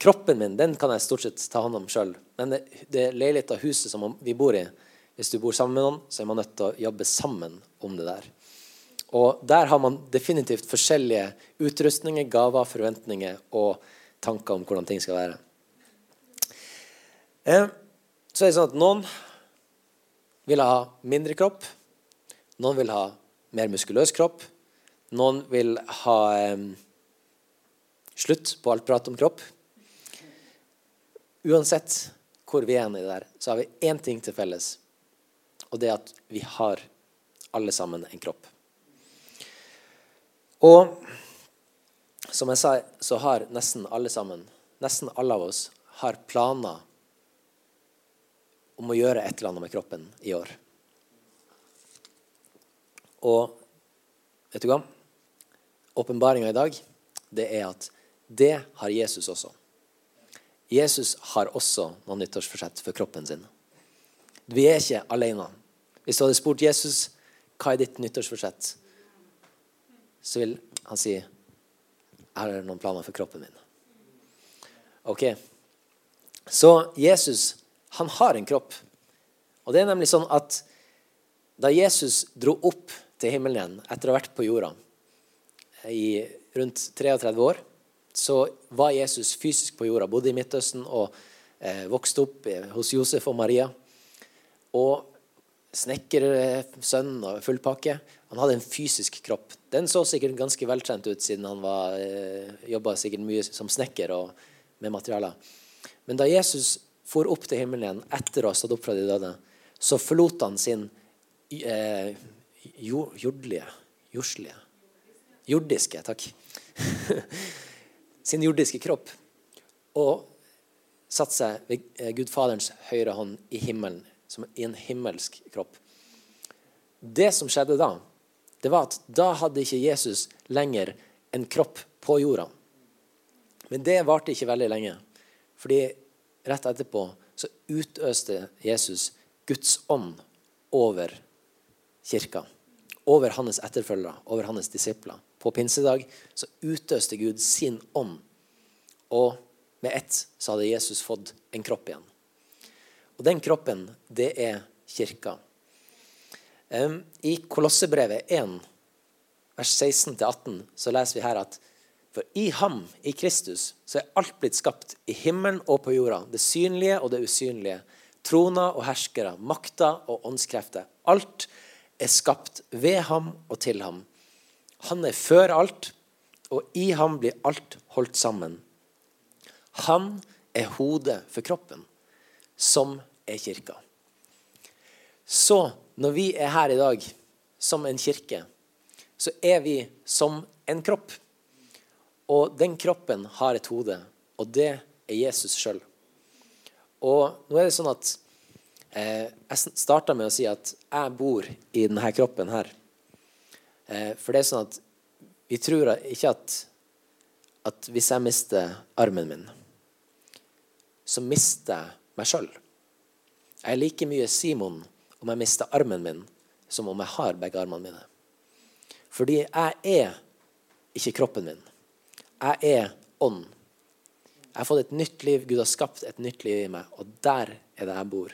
Kroppen min den kan jeg stort sett ta hånd om sjøl. Men det, det leiligheta, huset som vi bor i Hvis du bor sammen med noen, så er man nødt til å jobbe sammen om det der. Og der har man definitivt forskjellige utrustninger, gaver, forventninger og tanker om hvordan ting skal være. Eh, så er det sånn at noen vil ha mindre kropp. Noen vil ha mer muskuløs kropp. Noen vil ha eh, slutt på alt prat om kropp. Uansett hvor vi er i det der, så har vi én ting til felles. Og det er at vi har alle sammen en kropp. Og som jeg sa, så har nesten alle sammen, nesten alle av oss, har planer om å gjøre et eller annet med kroppen i år. Og vet du hva? Åpenbaringa i dag, det er at det har Jesus også. Jesus har også noen nyttårsforsett for kroppen sin. Vi er ikke alene. Hvis du hadde spurt Jesus hva er ditt nyttårsforsett, så vil han si jeg har noen planer for kroppen min. Ok, Så Jesus han har en kropp. Og det er nemlig sånn at da Jesus dro opp til himmelen igjen etter å ha vært på jorda i rundt 33 år så var Jesus fysisk på jorda. Bodde i Midtøsten og eh, vokste opp hos Josef og Maria. Og snekkersønn og full pakke. Han hadde en fysisk kropp. Den så sikkert ganske veltrent ut siden han var, eh, jobba sikkert mye som snekker og med materialer. Men da Jesus for opp til himmelen igjen etter å ha stått opp fra de døde, så forlot han sin eh, jordlige Jordslige Jordiske, takk. sin jordiske kropp og satt seg ved Gudfaderens Gud Faderens høyre hånd i himmelen, som i en himmelsk kropp. Det som skjedde da, det var at da hadde ikke Jesus lenger en kropp på jorda. Men det varte ikke veldig lenge. Fordi rett etterpå så utøste Jesus Guds ånd over kirka. Over hans etterfølgere, over hans disipler på pinsedag så utøste Gud sin ånd. Og med ett så hadde Jesus fått en kropp igjen. Og den kroppen, det er kirka. I Kolossebrevet 1, vers 16-18, så leser vi her at for i ham, i Kristus, så er alt blitt skapt i himmelen og på jorda. Det synlige og det usynlige. Troner og herskere, makter og åndskrefter. Alt er skapt ved ham og til ham. Han er før alt, og i ham blir alt holdt sammen. Han er hodet for kroppen, som er kirka. Så når vi er her i dag som en kirke, så er vi som en kropp. Og den kroppen har et hode, og det er Jesus sjøl. Og nå er det sånn at eh, Jeg starta med å si at jeg bor i denne kroppen her. Eh, for det er sånn at vi tror ikke at, at hvis jeg mister armen min, så mister jeg meg sjøl. Jeg er like mye Simon om jeg mister armen min, som om jeg har begge armene mine. Fordi jeg er ikke kroppen min. Jeg er ånd. Jeg har fått et nytt liv. Gud har skapt et nytt liv i meg, og der er det jeg bor.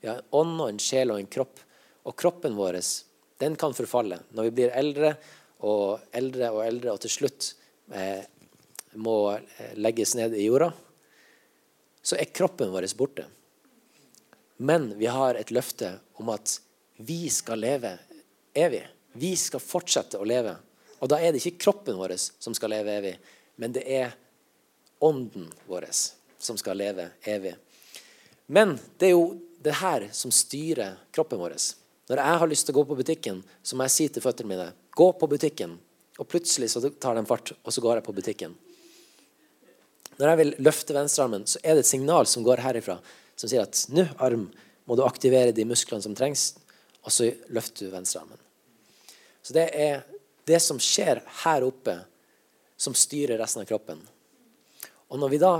Vi har en ånd og en sjel og en kropp. Og kroppen vår den kan forfalle. Når vi blir eldre og eldre og eldre, og til slutt eh, må eh, legges ned i jorda, så er kroppen vår borte. Men vi har et løfte om at vi skal leve evig. Vi skal fortsette å leve. Og da er det ikke kroppen vår som skal leve evig, men det er ånden vår som skal leve evig. Men det er jo det her som styrer kroppen vår. Når jeg har lyst til å gå på butikken, så må jeg si til føttene mine gå på butikken. Og plutselig så tar de fart, og så går jeg på butikken. Når jeg vil løfte venstrearmen, så er det et signal som går herifra, som sier at nå, arm, må du aktivere de musklene som trengs, og så løfter du venstrearmen. Så det er det som skjer her oppe, som styrer resten av kroppen. Og når vi da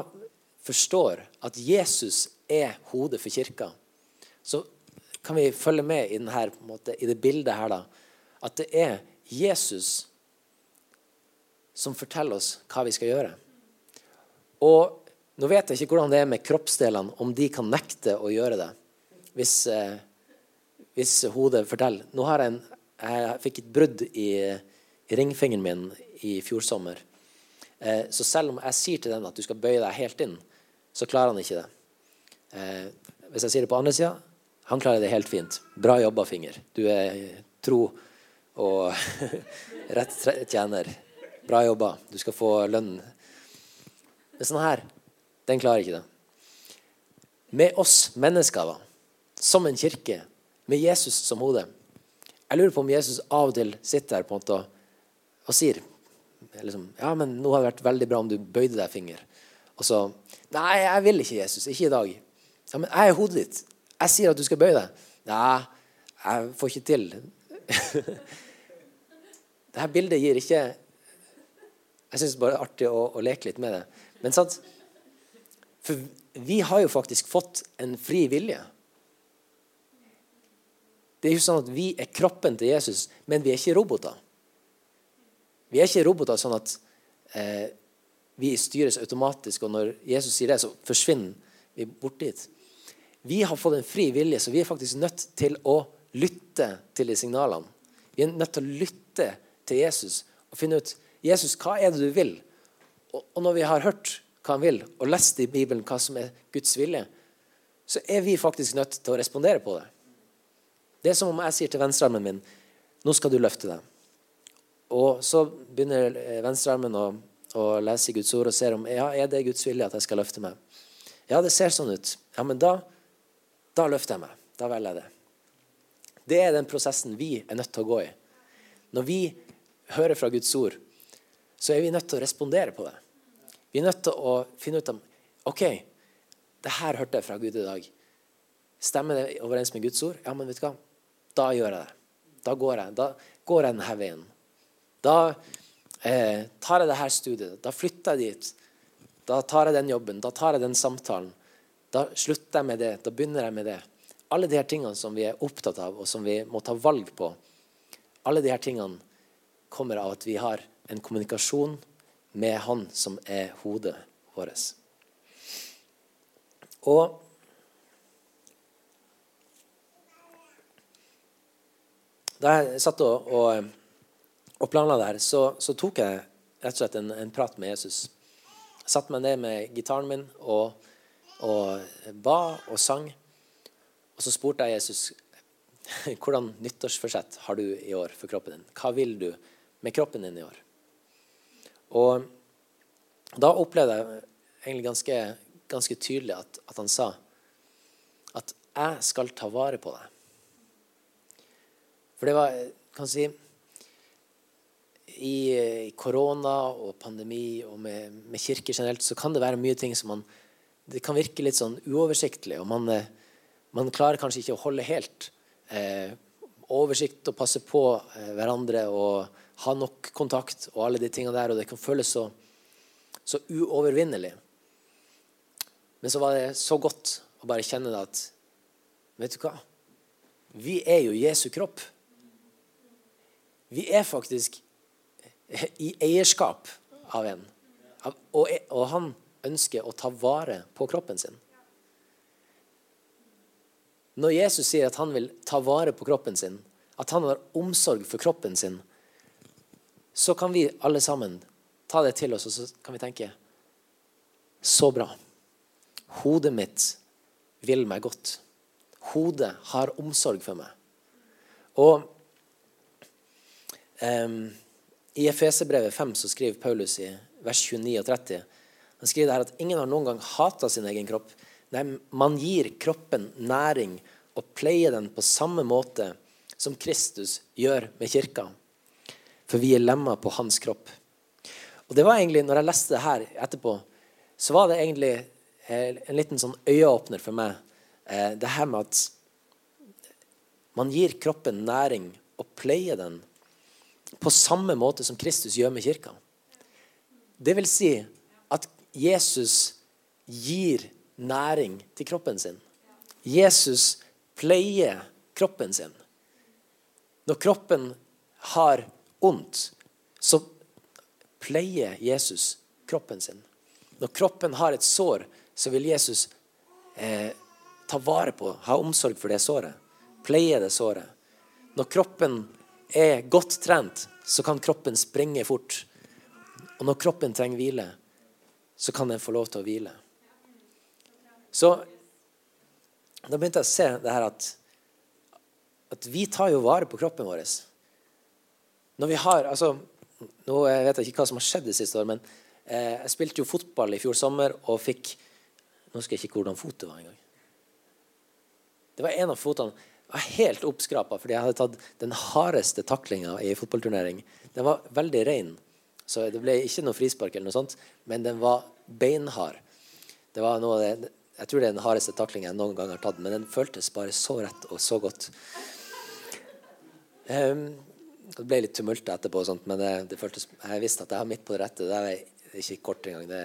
forstår at Jesus er hodet for kirka, så kan vi følge med i, denne, måte, i det bildet her, da, at det er Jesus som forteller oss hva vi skal gjøre. Og Nå vet jeg ikke hvordan det er med kroppsdelene, om de kan nekte å gjøre det. Hvis, eh, hvis hodet forteller Nå har jeg, en, jeg fikk et brudd i, i ringfingeren min i fjor sommer. Eh, så selv om jeg sier til den at du skal bøye deg helt inn, så klarer han ikke det. Eh, hvis jeg sier det på andre sida han klarer det helt fint. Bra jobba, finger. Du er tro og rett tjener. Bra jobba. Du skal få lønn. Men sånn her, den klarer ikke det. Med oss mennesker, da, som en kirke, med Jesus som hode Jeg lurer på om Jesus av og til sitter her på en måte og, sier liksom, Ja, men nå hadde det vært veldig bra om du bøyde deg finger. Og så Nei, jeg vil ikke, Jesus. Ikke i dag. Ja, men jeg er hodet ditt. Jeg sier at du skal bøye deg. Nei, jeg får ikke til. Dette bildet gir ikke Jeg syns bare det er artig å, å, leke litt med det. Men sant? For vi har jo faktisk fått en fri vilje. Det er jo sånn at Vi er kroppen til Jesus, men vi er ikke roboter. Vi er ikke roboter sånn at eh, vi styres automatisk, og når Jesus sier det, så forsvinner vi bort dit. Vi har fått en fri vilje, så vi er faktisk nødt til å lytte til de signalene. Vi er nødt til å lytte til Jesus og finne ut Jesus, hva er det du vil? Og når vi har hørt hva han vil, og lest i Bibelen hva som er Guds vilje, så er vi faktisk nødt til å respondere på det. Det er som om jeg sier til venstrearmen min nå skal du løfte deg. Og så begynner venstrearmen å, å lese Guds ord og ser om ja, er det Guds vilje at jeg skal løfte meg. Ja, det ser sånn ut. Ja, men da da løfter jeg meg. Da velger jeg det. Det er den prosessen vi er nødt til å gå i. Når vi hører fra Guds ord, så er vi nødt til å respondere på det. Vi er nødt til å finne ut om OK, det her hørte jeg fra Gud i dag. Stemmer det overens med Guds ord? Ja, men vet du hva? Da gjør jeg det. Da går jeg, da går jeg denne veien. Da eh, tar jeg det her studiet. Da flytter jeg dit. Da tar jeg den jobben. Da tar jeg den samtalen. Da slutter jeg med det. Da begynner jeg med det. Alle de her tingene som vi er opptatt av, og som vi må ta valg på, alle de her tingene kommer av at vi har en kommunikasjon med Han som er hodet vårt. Og Da jeg satt og, og, og planla det her, så, så, tok jeg rett og slett en, en prat med Jesus. Jeg satte meg ned med gitaren min og og ba og sang. Og så spurte jeg Jesus hvordan nyttårsforsett har du i år for kroppen din. Hva vil du med kroppen din i år? Og da opplevde jeg egentlig ganske, ganske tydelig at, at, han sa at 'jeg skal ta vare på deg'. For det var kan si, i korona og pandemi og med, med kirke generelt så kan det være mye ting som man det kan virke litt sånn uoversiktlig. og man, eh, man klarer kanskje ikke å holde helt eh, oversikt og passe på eh, hverandre og ha nok kontakt og alle de tingene der. Og det kan føles så, så uovervinnelig. Men så var det så godt å bare kjenne det at Vet du hva? Vi er jo Jesu kropp. Vi er faktisk i eierskap av en. Og, og han ønsker å ta vare på kroppen sin. Når Jesus sier at han vil ta vare på kroppen sin, at han har omsorg for kroppen sin, så kan vi alle sammen ta det til oss og så kan vi tenke så bra. Hodet mitt vil meg godt. Hodet har omsorg for meg. Og um, I Efesebrevet 5 så skriver Paulus i vers 29 og 30 han skriver her at ingen har noen gang hata sin egen kropp. Nei, man gir kroppen næring og pleier den på samme måte som Kristus gjør med kirka. For vi er lemmer på hans kropp. Og det var egentlig, når jeg leste det her etterpå, så var det egentlig eh, en liten sånn øyeåpner for meg. Eh, det her med at man gir kroppen næring og pleier den på samme måte som Kristus gjør med kirka. Det vil si Jesus gir næring til kroppen sin. Jesus pleier kroppen sin. Når kroppen har ondt, så pleier Jesus kroppen sin. Når kroppen har et sår, så vil Jesus eh, ta vare på, ha omsorg for det såret. Pleie det såret. Når kroppen er godt trent, så kan kroppen springe fort. Og når kroppen trenger hvile, så kan den få lov til å hvile. Så da begynte jeg å se det her at, at vi tar jo vare på kroppen vår. Når vi har altså, Nå vet jeg ikke hva som har skjedd det siste året, men eh, jeg spilte jo fotball i fjor sommer og fikk Nå husker jeg ikke hvordan fot det var engang. Det var en av fotene var helt oppskrapa fordi jeg hadde tatt den hardeste taklinga i fotballturnering. Den var veldig rein, så det ble ikke noe frispark, eller noe sånt, men den var beinhard. Det var noe det, jeg tror det er den hardeste taklinga jeg noen gang har tatt, men den føltes bare så rett og så godt. Um, det ble litt tumult etterpå, sånt, men det, det føltes, jeg visste at jeg var midt på det rette. Det er ikke kort engang. Det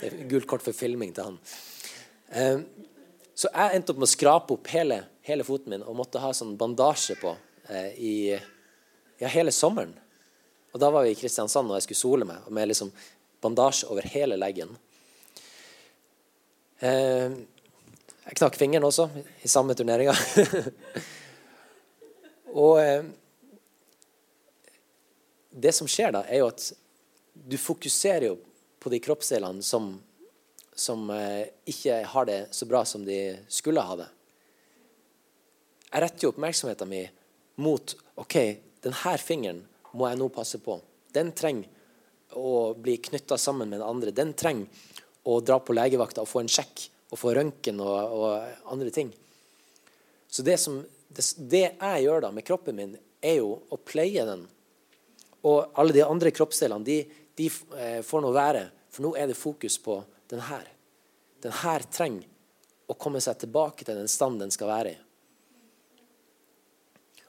det er gult kort for filming til han. Um, så jeg endte opp med å skrape opp hele, hele foten min og måtte ha sånn bandasje på uh, i ja, hele sommeren. Og da var vi i Kristiansand og jeg skulle sole meg med liksom bandasje over hele leggen. Eh, jeg knakk fingeren også i samme turneringa. og eh, det som skjer da, er jo at du fokuserer jo på de kroppsdelene som som eh, ikke har det så bra som de skulle ha det. Jeg retter jo oppmerksomheten min mot ok, denne fingeren må jeg nå passe på. Den trenger å bli knytta sammen med den andre. Den trenger å dra på legevakta og få en sjekk og få røntgen og, og, andre ting. Så det, som, det, det jeg gjør da med kroppen min, er jo å pleie den. Og alle de andre kroppsdelene de, de eh, får nå være, for nå er det fokus på den her. Den her trenger å komme seg tilbake til den stand den skal være i.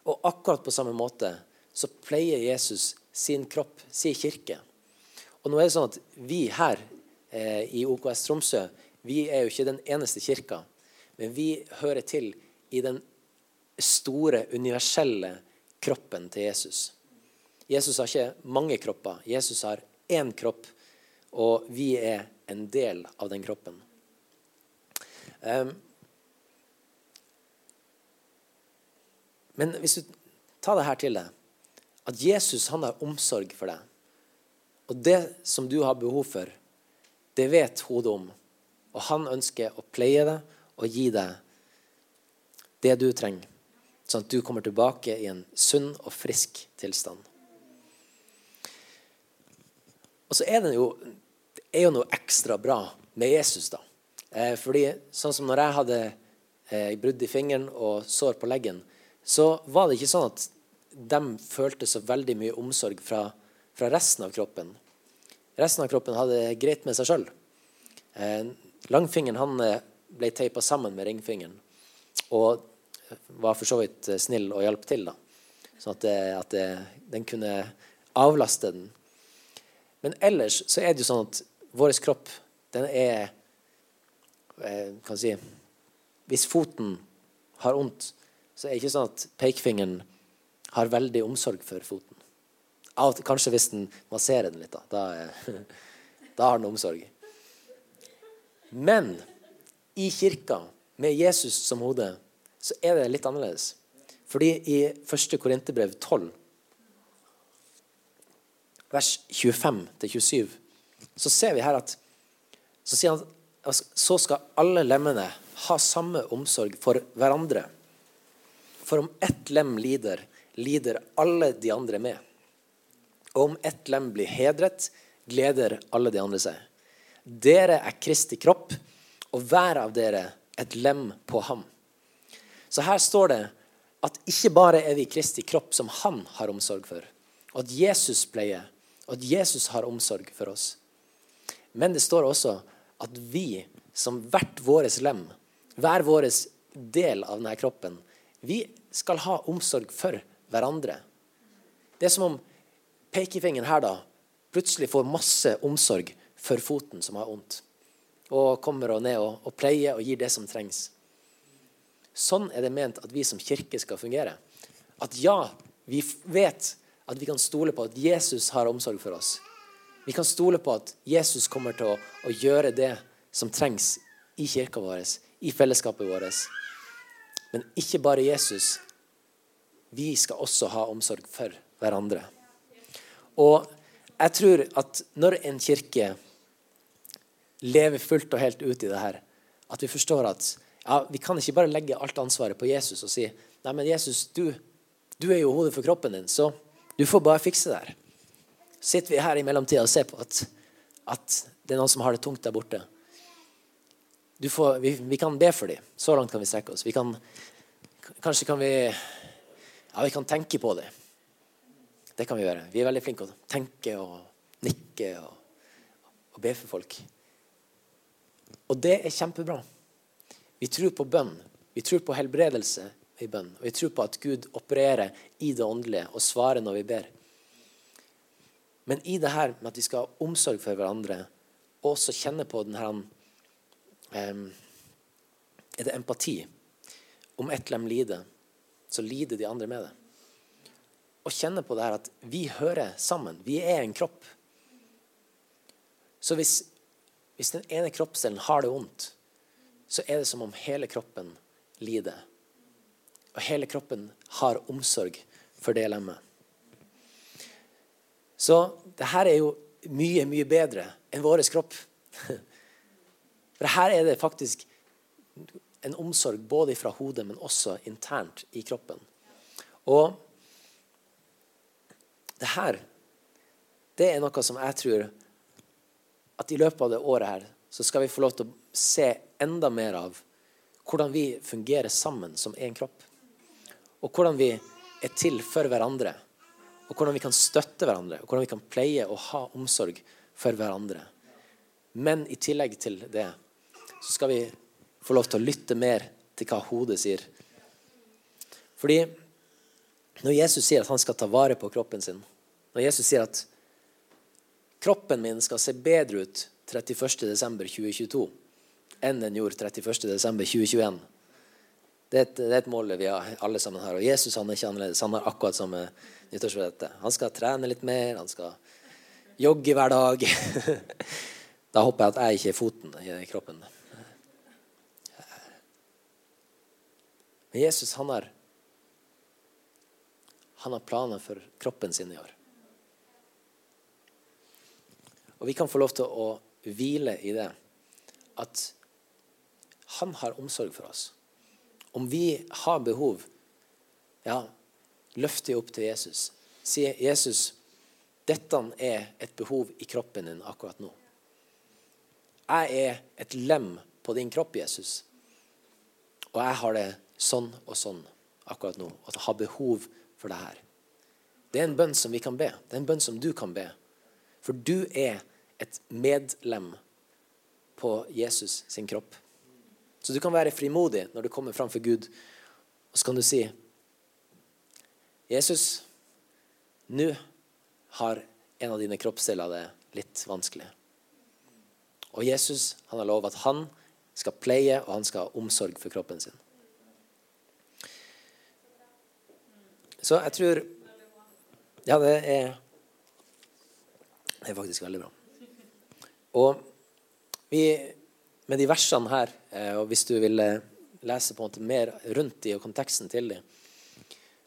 Og akkurat på samme måte så pleier Jesus sin kropp, sin kirke. Og nå er det sånn at Vi her eh, i OKS Tromsø vi er jo ikke den eneste kirka, men vi hører til i den store, universelle kroppen til Jesus. Jesus har ikke mange kropper. Jesus har én kropp, og vi er en del av den kroppen. Um, men hvis du tar det her til deg, at Jesus han har omsorg for deg. Og det som du har behov for, det vet hodet om. Og han ønsker å pleie deg og gi deg det du trenger, sånn at du kommer tilbake i en sunn og frisk tilstand. Og så er det jo, det er jo noe ekstra bra med Jesus, da. Eh, fordi sånn som når jeg hadde eh, brudd i fingeren og sår på leggen, så var det ikke sånn at de følte så veldig mye omsorg fra, fra resten av kroppen. Resten av kroppen hadde det greit med seg sjøl. Eh, langfingeren eh, ble teipa sammen med ringfingeren og var for så vidt eh, snill og hjalp til. da. Sånn at, det, at det, den kunne avlaste den. Men ellers så er det jo sånn at vår kropp den er Eh, kan si, Hvis foten har vondt, så er det ikke sånn at pekefingeren har veldig omsorg for foten. Kanskje hvis den masserer den litt, da. Da, da har den omsorg. Men i kirka, med Jesus som hode, så er det litt annerledes. Fordi i 1. Korinterbrev 12, vers 25-27, så ser vi her at så sier han så skal alle lemmene ha samme omsorg for hverandre. For om ett lem lider, lider alle de andre med. Og om ett lem blir hedret, gleder alle de andre seg. Dere er Kristi kropp, og hver av dere et lem på ham. Så her står det at ikke bare er vi Kristi kropp som han har omsorg for, og at Jesus pleier, og at Jesus har omsorg for oss. Men det står også at vi som hvert vårt lem, hver vår del av denne kroppen, vi skal ha omsorg for hverandre. Det er som om pekefingeren her da plutselig får masse omsorg for foten som har vondt. Og kommer og ned og, og pleier og gir det som trengs. Sånn er det ment at vi som kirke skal fungere. At ja, vi vet at vi kan stole på at Jesus har omsorg for oss. Vi kan stole på at Jesus kommer til å, å gjøre det som trengs i kirka vår, i fellesskapet vårt. Men ikke bare Jesus. Vi skal også ha omsorg for hverandre. Og jeg tror at når en kirke lever fullt og helt ut i det her, at vi forstår at ja, vi kan ikke bare legge alt ansvaret på Jesus og si nei, men Jesus, du, du er jo hodet for kroppen din, så du får bare fikse det her. Sitter vi her i mellomtida og ser på at, at det er noen som har det tungt der borte. Får, vi, vi, kan be for dem. Så langt kan vi strekke oss. Vi kan, kanskje kan vi Ja, vi kan tenke på det. Det kan vi gjøre. Vi er veldig flinke til å tenke og nikke og, og be for folk. Og det er kjempebra. Vi tror på bønn. Vi tror på helbredelse i bønn. Og vi tror på at Gud opererer i det åndelige og svarer når vi ber. Men i det her med at vi skal ha omsorg for hverandre, og også kjenne på den her um, Er det empati? Om ett lem lider, så lider de andre med det. Og kjenne på det her at vi hører sammen. Vi er en kropp. Så hvis, hvis den ene kroppsdelen har det vondt, så er det som om hele kroppen lider. Og hele kroppen har omsorg for det lemmet. Så det her er jo mye, mye bedre enn vår kropp. For her er det faktisk en omsorg både fra hodet, men også internt i kroppen. Og det her, det er noe som jeg tror at i løpet av det året her, så skal vi få lov til å se enda mer av hvordan vi fungerer sammen som én kropp. Og hvordan vi er til for hverandre og hvordan vi kan støtte hverandre, og hvordan vi kan pleie og ha omsorg for hverandre. Men i tillegg til det så skal vi få lov til å lytte mer til hva hodet sier. Fordi når Jesus sier at han skal ta vare på kroppen sin, når Jesus sier at kroppen min skal se bedre ut 31.12.2022 enn den gjorde 31.12.2021 det det er et mål vi har, alle sammen har. Og Jesus han er ikke annerledes. Han har akkurat samme nyttårsforrett. Han skal trene litt mer, han skal jogge hver dag. da håper jeg at jeg ikke er foten i kroppen. Men Jesus han har, han har planer for kroppen sin i år. Og vi kan få lov til å hvile i det. At han har omsorg for oss. Om vi har behov, ja, løft det opp til Jesus. Si, 'Jesus, dette er et behov i kroppen din akkurat nå.' Jeg er et lem på din kropp, Jesus. Og jeg har det sånn og sånn akkurat nå. Og har behov for det her. Det er en bønn som vi kan be. Det er en bønn som du kan be. For du er et medlem på Jesus sin kropp. Så du kan være frimodig når du kommer fram for Gud, og så kan du si Jesus, nå har en av dine kroppsdeler det litt vanskelig. Og Jesus han har lovet at han skal pleie og han skal ha omsorg for kroppen sin. Så jeg tror Ja, det er, det er faktisk veldig bra. Og vi med de versene her, eh, og hvis du vil lese på en måte mer rundt de og konteksten til de,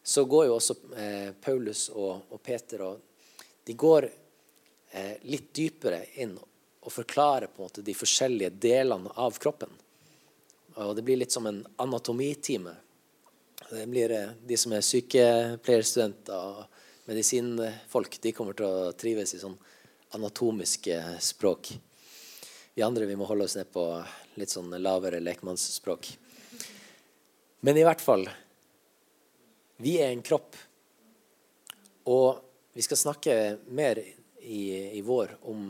så går jo også eh, Paulus og, og, Peter og De går eh, litt dypere inn og forklarer på en måte de forskjellige delene av kroppen. Og Det blir litt som en anatomitime. Det blir eh, De som er sykepleierstudenter og medisinfolk, de kommer til å trives i sånn anatomiske språk. Vi andre vi må holde oss ned på litt sånn lavere lekmannsspråk. Men i hvert fall Vi er en kropp. Og vi skal snakke mer i, i vår om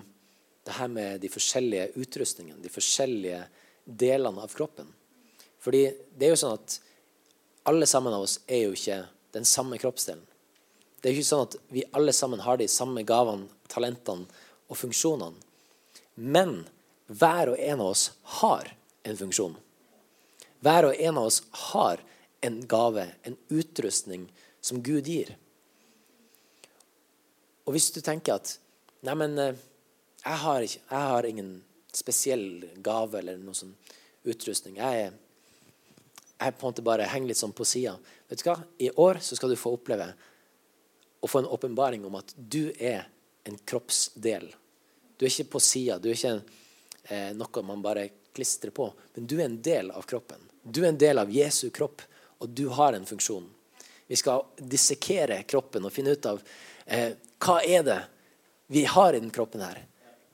det her med de forskjellige utrustningene, de forskjellige delene av kroppen. Fordi det er jo sånn at alle sammen av oss er jo ikke den samme kroppsdelen. Det er jo ikke sånn at vi alle sammen har de samme gavene, talentene og funksjonene. Men hver og en av oss har en funksjon. Hver og en av oss har en gave, en utrustning som Gud gir. Og hvis du tenker at Neimen, men Jeg har, jeg har ingen spesiell gave eller noe sånn utrustning. Jeg er, jeg på en måte bare henger litt sånn på sida. Vet du hva? I år så skal du få oppleve å få en åpenbaring om at du er en kroppsdel. Du er ikke på sida. Du er ikke eh, noe man bare klistrer på. Men du er en del av kroppen. Du er en del av Jesu kropp, og du har en funksjon. Vi skal dissekere kroppen og finne ut av eh, hva er det vi har i den kroppen her.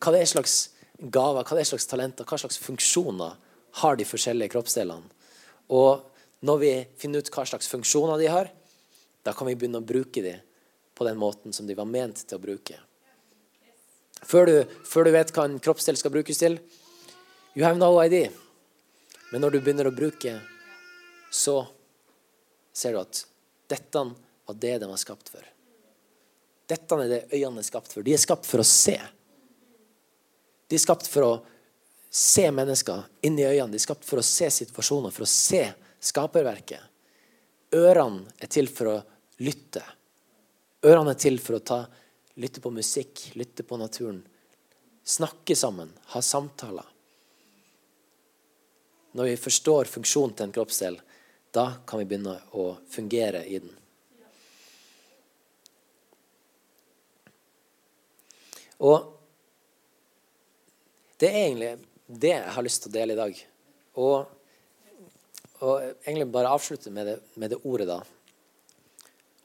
Hva er slags gaver, hva er slags talenter, hva slags funksjoner har de forskjellige kroppsdelene. Og når vi finner ut hva slags funksjoner de har, da kan vi begynne å bruke dem på den måten som de var ment til å bruke. Før du, før du vet hva en kroppsdel skal brukes til You have no idea. Men når du begynner å bruke, så ser du at dette var det de var skapt for. Dette er det øynene er skapt for. De er skapt for å se. De er skapt for å se mennesker inn i øynene. De er skapt for å se situasjoner, for å se skaperverket. Ørene er til for å lytte. Ørene er til for å ta, lytte på musikk, lytte på naturen. Snakke sammen, ha samtaler. Når vi forstår funksjonen til en kroppsdel, da kan vi begynne å fungere i den. Og det er egentlig det jeg har lyst til å dele i dag. Og, og egentlig bare avslutte med det, med det, ordet, da.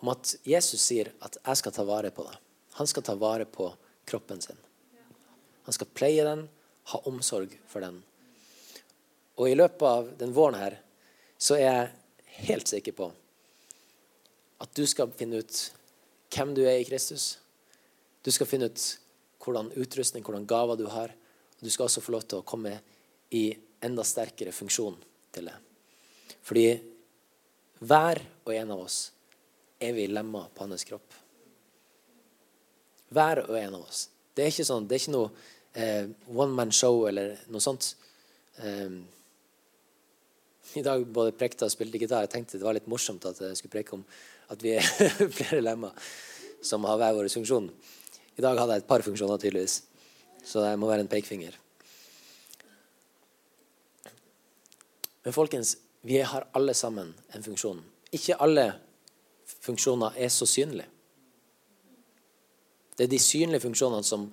Om at Jesus sier at 'jeg skal ta vare på det'. Han skal ta vare på kroppen sin. Han skal pleie den, ha omsorg for den. Og i løpet av den våren her så er jeg helt sikker på at du skal finne ut hvem du er i Kristus. Du skal finne ut hvordan utrustning, hvordan gaver du har. Du skal også få lov til å komme i enda sterkere funksjon til det. Fordi hver og en av oss er vi lemmer på hans kropp. Hver og en av oss. Det er ikke, sånn, det er ikke noe eh, one man show eller noe sånt. Eh, I dag både prekte og spilte gitar. Jeg tenkte det var litt morsomt at jeg skulle preke om at vi er flere lemmer som har hver vår funksjon. I dag hadde jeg et par funksjoner, tydeligvis. Så det må være en pekefinger. Men folkens, vi har alle sammen en funksjon. Ikke alle funksjoner er så synlige. Det er de synlige funksjonene som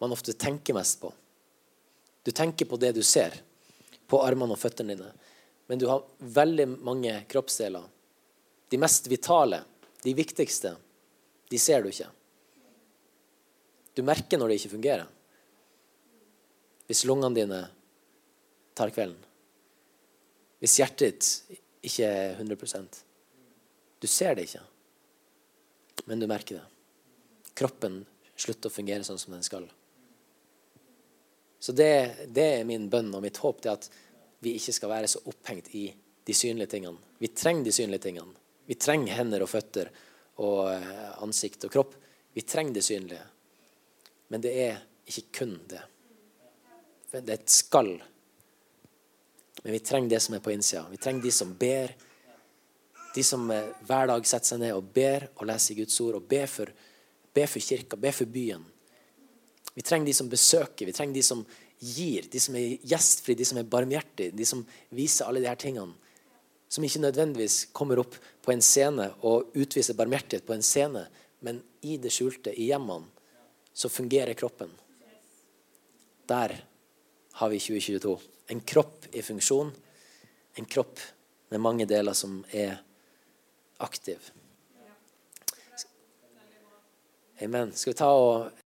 man ofte tenker mest på. Du tenker på det du ser, på armene og føttene dine. Men du har veldig mange kroppsdeler. De mest vitale, de viktigste, de ser du ikke. Du merker når det ikke fungerer. Hvis lungene dine tar kvelden. Hvis hjertet ditt ikke er 100% Du ser det ikke, men du merker det. Kroppen slutter å fungere sånn som den skal. Så det, det er min bønn og mitt håp, det at vi ikke skal være så opphengt i de synlige tingene. Vi trenger de synlige tingene. Vi trenger hender og føtter og eh, ansikt og kropp. Vi trenger det synlige. Men det er ikke kun det. Det er et skall. Men vi trenger det som er på innsida. Vi trenger de som ber. De som eh, hver dag setter seg ned og ber og leser Guds ord. Og ber for, ber for kirka, ber for byen. Vi trenger de som besøker, vi trenger de som gir, de som er gjestfrie, de som er barmhjertige, de som viser alle de her tingene. Som ikke nødvendigvis kommer opp på en scene og utviser barmhjertighet på en scene, men i det skjulte, i hjemmene så fungerer kroppen. Der har vi 2022. En kropp i funksjon. En kropp med mange deler som er aktiv. Amen. Skal vi ta og